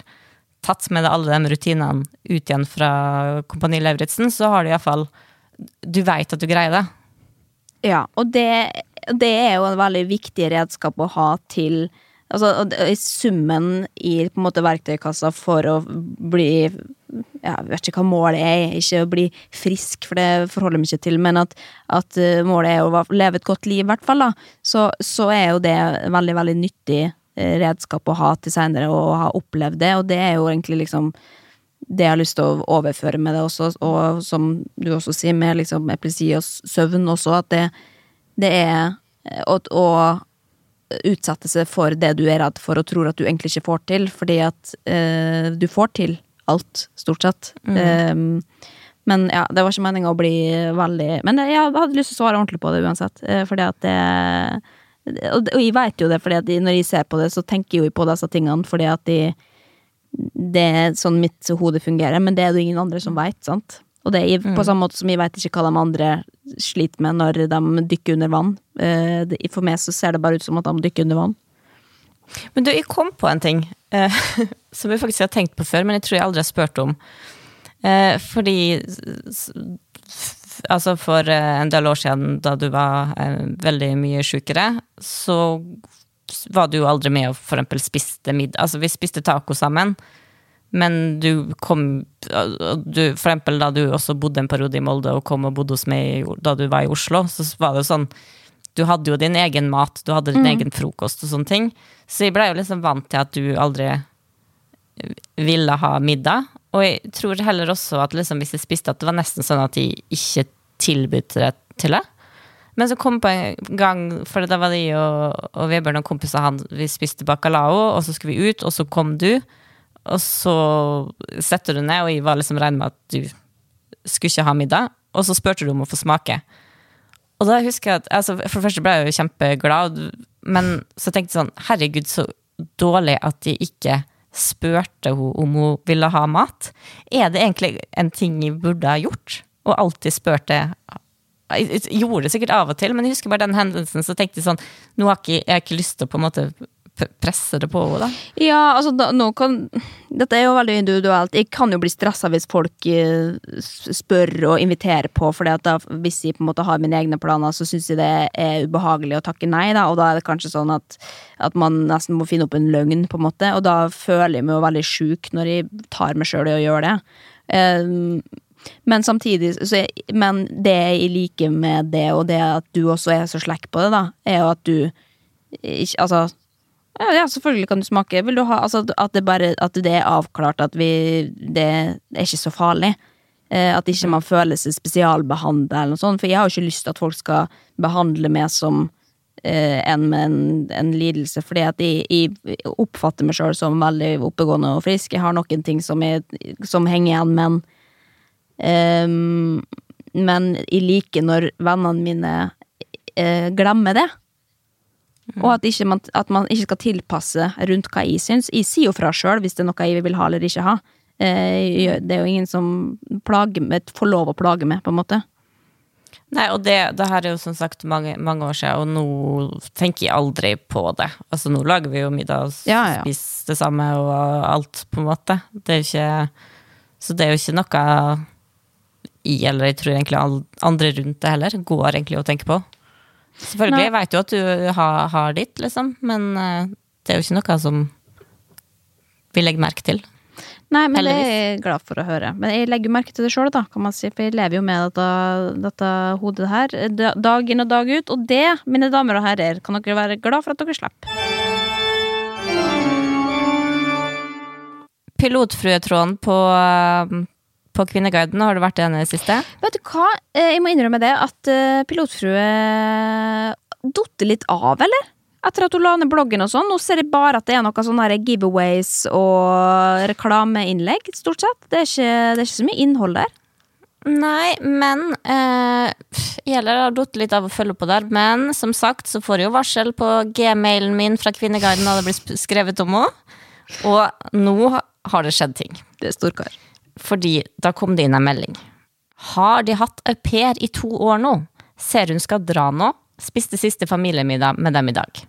tatt med deg alle de rutinene ut igjen fra Kompani Lauritzen, så har du iallfall Du veit at du greier det. Ja, og det, det er jo en veldig viktig redskap å ha til Altså, i summen i på en måte verktøykassa for å bli Jeg vet ikke hva målet er, ikke å bli frisk, for det forholder meg ikke til, men at, at eh, målet er å leve et godt liv, i hvert fall, da, så, så er jo det veldig, veldig nyttig eh, redskap å ha til seinere, og ha opplevd det, og det er jo egentlig liksom det jeg har lyst til å overføre med det også, og som du også sier, med liksom epilepsi og søvn også, at det, det er eh, å, å utsette seg for det du er redd for og tror at du egentlig ikke får til, fordi at eh, du får til alt, stort sett. Um, men ja, det var ikke meninga å bli veldig Men jeg hadde lyst til å svare ordentlig på det uansett, eh, fordi at det og, jeg veit jo det, fordi at når jeg ser på det, så tenker jeg jo på disse tingene fordi at de det er sånn mitt hode fungerer, men det er det ingen andre som veit, sant? Og det er på samme måte som jeg veit ikke hva de andre sliter med når de dykker under vann. Eh, For meg så ser det bare ut som at de dykker under vann. Men du, jeg kom på en ting eh, som jeg faktisk har tenkt på før, men jeg tror jeg aldri har spurt om. Eh, fordi altså for en del år siden, da du var eh, veldig mye sjukere, så var du jo aldri med og for eksempel spiste middag. Altså, vi spiste taco sammen, men du kom du, For eksempel da du også bodde en periode i Molde og kom og bodde hos meg da du var i Oslo, så var det jo sånn du hadde jo din egen mat, du hadde din egen frokost og sånne ting. Så jeg blei jo liksom vant til at du aldri ville ha middag. Og jeg tror heller også at liksom hvis jeg spiste, at det var nesten sånn at de ikke tilbød det til det. Men så kom på en gang, for da var de og, og Vebjørn og kompiser han, vi spiste bacalao, og så skulle vi ut, og så kom du. Og så setter du ned, og jeg var liksom regnet med at du skulle ikke ha middag. Og så spurte du om å få smake. Og da husker jeg at altså, For det første ble jeg jo kjempeglad, men så tenkte jeg sånn Herregud, så dårlig at de ikke spurte henne om hun ville ha mat. Er det egentlig en ting jeg burde ha gjort? Og alltid spurt det? Jeg gjorde det sikkert av og til, men jeg husker bare den hendelsen, så tenkte jeg sånn Nå har ikke, jeg har ikke lyst til å på en måte presse det på henne, da. Ja, altså da, nå kan Dette er jo veldig individuelt. Jeg kan jo bli stressa hvis folk eh, spør og inviterer på, for hvis jeg på en måte har mine egne planer, så syns jeg det er ubehagelig å takke nei, da, og da er det kanskje sånn at, at man nesten må finne opp en løgn, på en måte, og da føler jeg meg jo veldig sjuk når jeg tar meg sjøl i å gjøre det. Eh, men samtidig jeg, Men det jeg liker med det, og det at du også er så slekk på det, da, er jo at du ikke Altså ja, ja, selvfølgelig kan du smake. Vil du ha altså, at det bare At det er avklart at vi Det er ikke så farlig. Eh, at ikke man føler seg spesialbehandla eller noe sånt. For jeg har jo ikke lyst til at folk skal behandle meg som eh, en med en, en lidelse, fordi at jeg, jeg oppfatter meg sjøl som veldig oppegående og frisk. Jeg har noen ting som, jeg, som henger igjen, men ehm, Men jeg liker når vennene mine uh, glemmer det. Og at, ikke man, at man ikke skal tilpasse rundt hva jeg syns. Jeg sier jo fra sjøl hvis det er noe jeg vil ha eller ikke ha. Uh, Det er jo ingen som med, får lov å plage med, på en måte. Nei, og det, det her er jo som sagt mange, mange år siden, og nå tenker jeg aldri på det. Altså, nå lager vi jo middag og Ja, ja. spiser det samme og alt, på en måte. Det er jo ikke Så det er jo ikke noe i, eller jeg tror egentlig andre rundt det heller, går egentlig å tenke på. Selvfølgelig, jeg vet jo at du har, har ditt, liksom, men eh, det er jo ikke noe som vi legger merke til. Nei, men det er jeg glad for å høre. Men jeg legger merke til det sjøl, da, kan man si, for jeg lever jo med dette, dette hodet her dag inn og dag ut. Og det, mine damer og herrer, kan dere være glad for at dere slipper. Pilotfruetråden på, eh, på Kvinneguiden, har du vært det i det siste? Vet du hva, Eh, jeg må innrømme det at eh, pilotfrue dotter litt av, eller? Etter at hun la ned bloggen og sånn. Nå ser jeg bare at det er noen sånne giveaways og reklameinnlegg, stort sett. Det er ikke, det er ikke så mye innhold der. Nei, men eh, Gjelder har datt litt av å følge på der. Men som sagt så får jeg jo varsel på gmailen min fra Kvinneguiden da det blir skrevet om henne. Og nå har det skjedd ting. Det er storkar. Fordi da kom det inn en melding. Har de hatt au pair i to år nå? Ser hun skal dra nå. Spiste siste familiemiddag med dem i dag.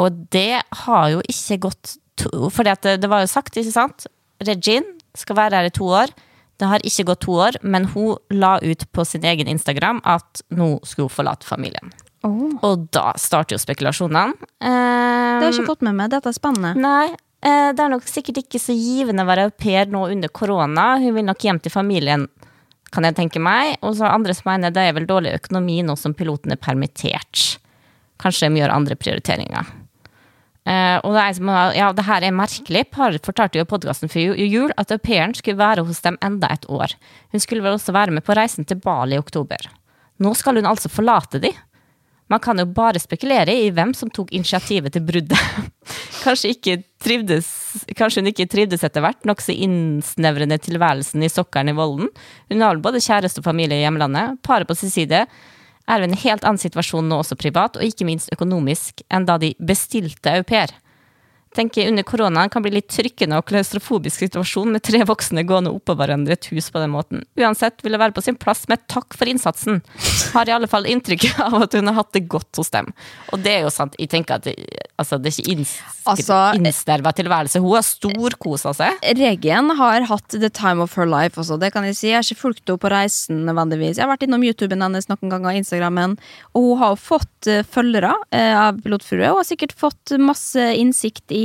Og det har jo ikke gått to, Fordi det, det var jo sagt, ikke sant? Regine skal være her i to år. Det har ikke gått to år, men hun la ut på sin egen Instagram at nå skulle hun forlate familien. Og da starter jo spekulasjonene. Det har jeg ikke fått med meg. Dette er spennende. Nei, det er nok sikkert ikke så givende å være au pair nå under korona. Hun vil nok hjem til familien, kan jeg tenke meg. Og så andre som mener det er vel dårlig økonomi nå som piloten er permittert. Kanskje de gjør andre prioriteringer. Eh, og det er som, ja, det her er merkelig. Par fortalte jo i podkasten før jul at au pairen skulle være hos dem enda et år. Hun skulle vel også være med på reisen til Bali i oktober. Nå skal hun altså forlate de. Man kan jo bare spekulere i hvem som tok initiativet til bruddet. Kanskje, ikke trivdes, kanskje hun ikke trivdes etter hvert, nokså innsnevrende tilværelsen i sokkelen i Volden. Hun har både kjæreste og familie i hjemlandet. Paret på sin side er i en helt annen situasjon nå også privat, og ikke minst økonomisk, enn da de bestilte au pair. Tenker under koronaen kan bli litt trykkende og klaustrofobisk situasjon med tre voksne gående oppå hverandre et hus på den måten. Uansett vil det være på sin plass med takk for innsatsen. Har i alle fall inntrykk av at hun har hatt det godt hos dem. Og det er jo sant, jeg tenker at det, altså, det er ikke inns Altså, innsnerva tilværelse. Hun har storkosa seg. Regien har hatt the time of her life også, det kan jeg si. Jeg har ikke fulgt henne på reisen nødvendigvis. Jeg har vært innom YouTuben hennes noen ganger, Instagrammen, og hun har jo fått eh, følgere eh, av Pilotfrue, og har sikkert fått masse innsikt i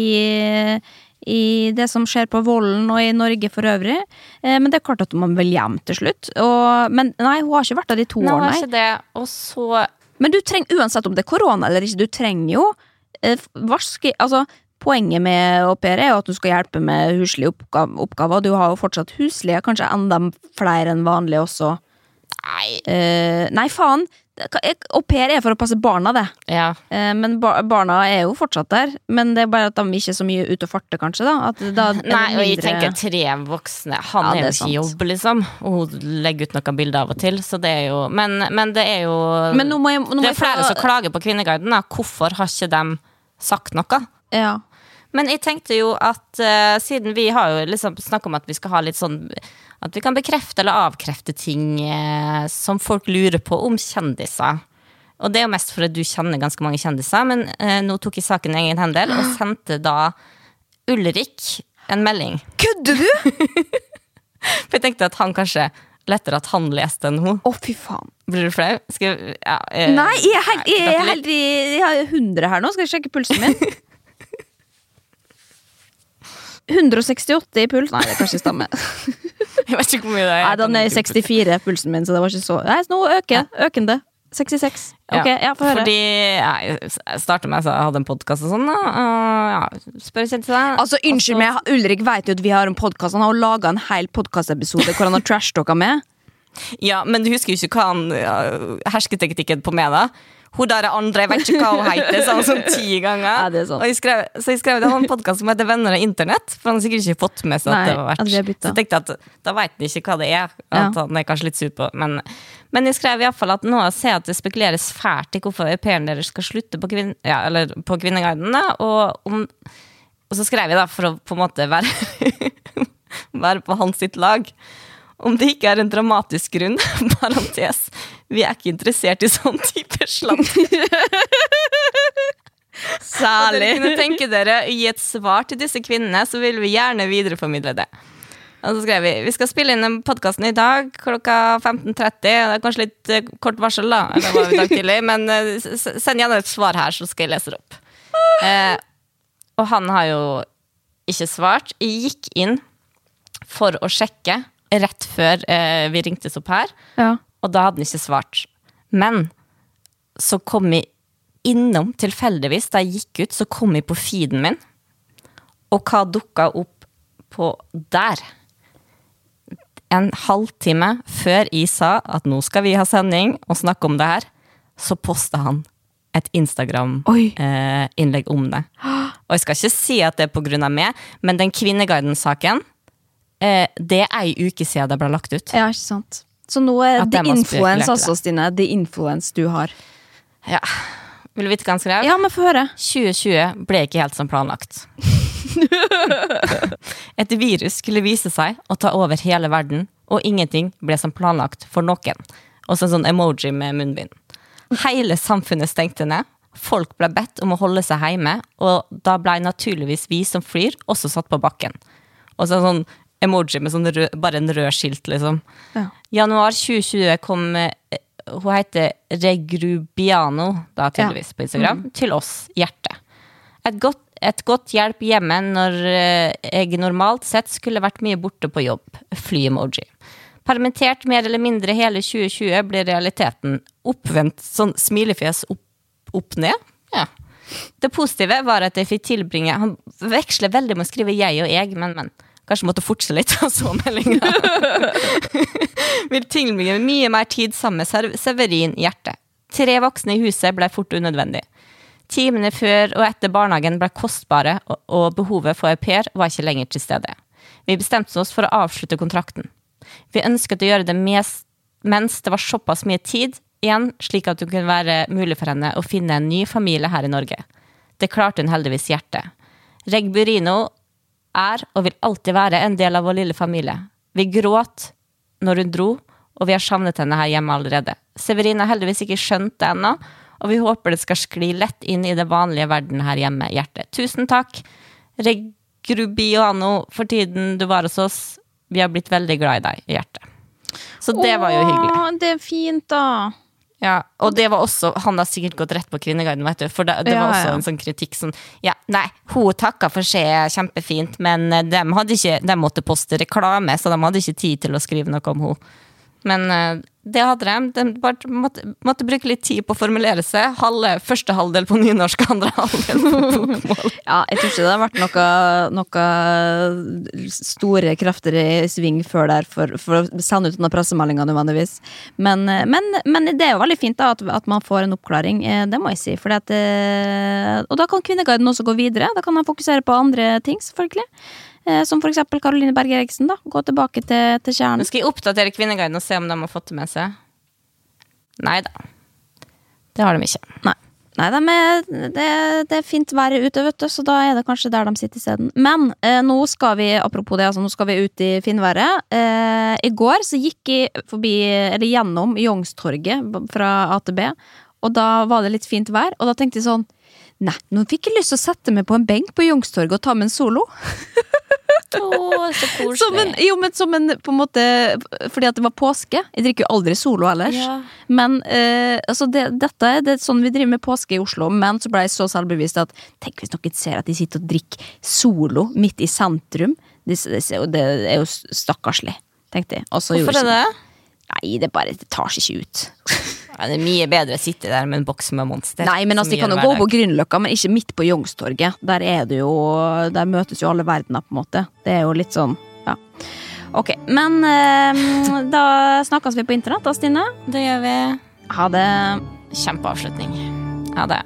i det som skjer på Vollen og i Norge for øvrig. Eh, men det er klart at man vil hjem til slutt. Og, men nei, hun har ikke vært der de to nei, år, har nei. ikke det, og så Men du trenger, uansett om det er korona eller ikke, du trenger jo eh, vaske Altså, poenget med au pair er jo at du skal hjelpe med huslige oppgaver. Du har jo fortsatt huslige, kanskje enda flere enn vanlig også. Nei. Eh, nei, faen! Au pair er for å passe barna, det. Ja. Eh, men ba barna er jo fortsatt der. Men det er bare at de ikke er så mye ute og farter, kanskje. da, da Nei, og jeg tenker tre voksne. Han Ja, er jo ikke i jobb, liksom. Og hun legger ut noen bilder av og til, så det er jo Men, men det er jo jeg, Det er flere som klager på Kvinneguiden. Da. Hvorfor har ikke de sagt noe? Ja. Men jeg tenkte jo at uh, siden vi har jo liksom snakket om at vi skal ha litt sånn At vi kan bekrefte eller avkrefte ting eh, som folk lurer på om kjendiser. Og det er jo mest fordi du kjenner ganske mange kjendiser, men eh, nå tok jeg saken i egen hendel og sendte da Ulrik en melding. Kødder du?! For jeg tenkte at han kanskje lettere at han leste enn hun. Å, fy faen. Blir du flau? Skal jeg ja, eh, Nei, jeg jeg, jeg helt Jeg har 100 her nå. Skal jeg sjekke pulsen min? 168 i puls. Nei, det er kanskje stemme. Jeg vet ikke hvor mye det er. Nei, Den er i 64, pulsen min, så det var ikke så Nei, nå øker Økende. 66. Ok, ja, få høre. Fordi jeg startet med at jeg hadde en podkast og sånn. da, Uh, ja, spør til deg. Altså, Unnskyld meg, Ulrik vet jo at vi har en podkast. Han har jo laga en hel podkastepisode hvor han har trashtalka med. Ja, men du husker jo ikke hva han ja, hersketeknikken på meg, da? Hun der andre, jeg vet ikke hva hun heter, sa han sånn ti ganger. Ja. Og jeg skrev, så jeg skrev det var en podkast som heter Venner av internett, for han har sikkert ikke fått med seg Nei, at det var vært. byttet. Så jeg tenkte at da veit han ikke hva det er, at Ja. han er kanskje litt sur på. Men, men jeg skrev iallfall at nå ser jeg at det spekuleres fælt i hvorfor au pairen deres skal slutte på, kvin ja, eller på Kvinneguiden, og om og så skrev jeg da, for å på en måte være, være på hans sitt lag Om det ikke er en dramatisk grunn, parentes, vi er ikke interessert i sånn type slant. Og dere kunne tenke dere å gi et svar til disse kvinnene, så vil vi gjerne videreformidle det. Og så skrev vi vi skal spille inn podkasten i dag klokka 15.30. Det er kanskje litt eh, kort varsel, da, eller var vi i dag tidlig, men eh, send gjerne et svar her, så skal jeg lese det opp. Eh, og han har jo ikke svart. Jeg gikk inn for å sjekke rett før eh, vi ringtes opp her, Ja. Og da hadde han ikke svart. Men så kom jeg innom tilfeldigvis, da jeg gikk ut, så kom jeg på feeden min, og hva dukka opp på der? En halvtime før jeg sa at nå skal vi ha sending og snakke om det her, så posta han et Instagram-innlegg om det. Og jeg skal ikke si at det er av meg, men den Kvinneguiden-saken, eh, det er ei uke siden det ble lagt ut. ja, ikke sant. Så nå er At influens altså, Stine. The influence du har. Ja. Vil du vite hva han skrev? Ja, men få høre. 2020 ble ikke helt som planlagt. Et virus skulle vise seg å ta over hele verden, og ingenting ble som planlagt for noen. Og så en sånn emoji med munnbind. Hele samfunnet stengte ned. Folk ble bedt om å holde seg hjemme, og da ble naturligvis vi som flyr, også satt på bakken. Og så sånn emoji med sånn rød, bare en rød skilt, liksom. Ja. Januar 2020 kom eh, Hun heter Regrubiano, da tydeligvis, på Instagram, til oss, Hjerte. Et godt, et godt hjelp hjemme når eh, jeg normalt sett skulle vært mye borte på jobb. Fly-emoji. Permittert mer eller mindre hele 2020 ble realiteten oppvendt sånn smilefjes opp, opp ned. Ja. Det positive var at jeg fikk tilbringe Han veksler veldig med å skrive jeg og jeg, men, men. Kanskje måtte fortsette litt, og så meldinga. Vil tilbringe mye mer tid sammen med Severin Hjerte. Tre voksne i huset ble fort unødvendig. Timene før og etter barnehagen ble kostbare, og, og behovet for au pair var ikke lenger til stede. Vi bestemte oss for å avslutte kontrakten. Vi ønsket å gjøre det mest, mens det var såpass mye tid igjen, slik at det kunne være mulig for henne å finne en ny familie her i Norge. Det klarte hun heldigvis hjertet. Reg Burino er og vil alltid være en del av vår lille familie. Vi gråt når hun dro, og vi har savnet henne her hjemme allerede. Severin har heldigvis ikke skjønt det ennå, og vi håper det skal skli lett inn i det vanlige verden her hjemme, Hjerte. Tusen takk, Regrubiano, for tiden du var hos oss. Vi har blitt veldig glad i deg, Hjerte. Så det var jo hyggelig. Å, det er fint, da. Ja, og det var også, Han har sikkert gått rett på Kvinneguiden, vet du. For det, det Ja, var også ja. en sånn kritikk sånn Ja, nei, hun takka for seg kjempefint, men eh, de, ikke, de måtte poste reklame, så de hadde ikke tid til å skrive noe om henne. Men eh, det hadde de. De bare måtte, måtte bruke litt tid på å formulere seg. Halve, første halvdel på nynorsk, andre halvdel på bokmål. Ja, jeg tror ikke det har vært noe, noe store krefter i sving før der for, for å sende ut denne pressemeldinga nødvendigvis. Men, men, men det er jo veldig fint da at, at man får en oppklaring, eh, det må jeg si. At, eh, og da kan Kvinneguiden også gå videre. Da kan man fokusere på andre ting, selvfølgelig. Eh, Som for eksempel Karoline Berg Eriksen. da Gå tilbake til, til Nå kjernen. skal jeg oppdatere Kvinneguiden og se om de har fått det med seg. Nei da. Det har de ikke. Nei. Nei, de er, det, det er fint vær ute, vet du, så da er det kanskje der de sitter isteden. Men eh, nå skal vi, apropos det, altså, nå skal vi ut i finværet. Eh, I går så gikk jeg forbi, eller gjennom Youngstorget fra AtB, og da var det litt fint vær, og da tenkte jeg sånn Nei, nå fikk jeg lyst til å sette meg på en benk på Youngstorget og ta med en solo. oh, så koselig. Som en, jo, men som en på en måte Fordi at det var påske. Jeg drikker jo aldri solo ellers. Ja. Men eh, altså det, dette det er sånn vi driver med påske i Oslo. Men så ble jeg så selvbevisst at tenk hvis noen ser at de sitter og drikker solo midt i sentrum. Det, det, det er jo stakkarslig, tenkte jeg. Hvorfor er det det? Nei, det bare det tar seg ikke ut. Ja, det er mye bedre å sitte der med en boks med Monster. Nei, men altså, De kan jo gå på Grünerløkka, men ikke midt på Youngstorget. Der er det jo Der møtes jo alle verdener, på en måte. Det er jo litt sånn, ja. Ok, men eh, da snakkes vi på internett da, Stine. Det gjør vi. Ha det. Kjempeavslutning. Ha det.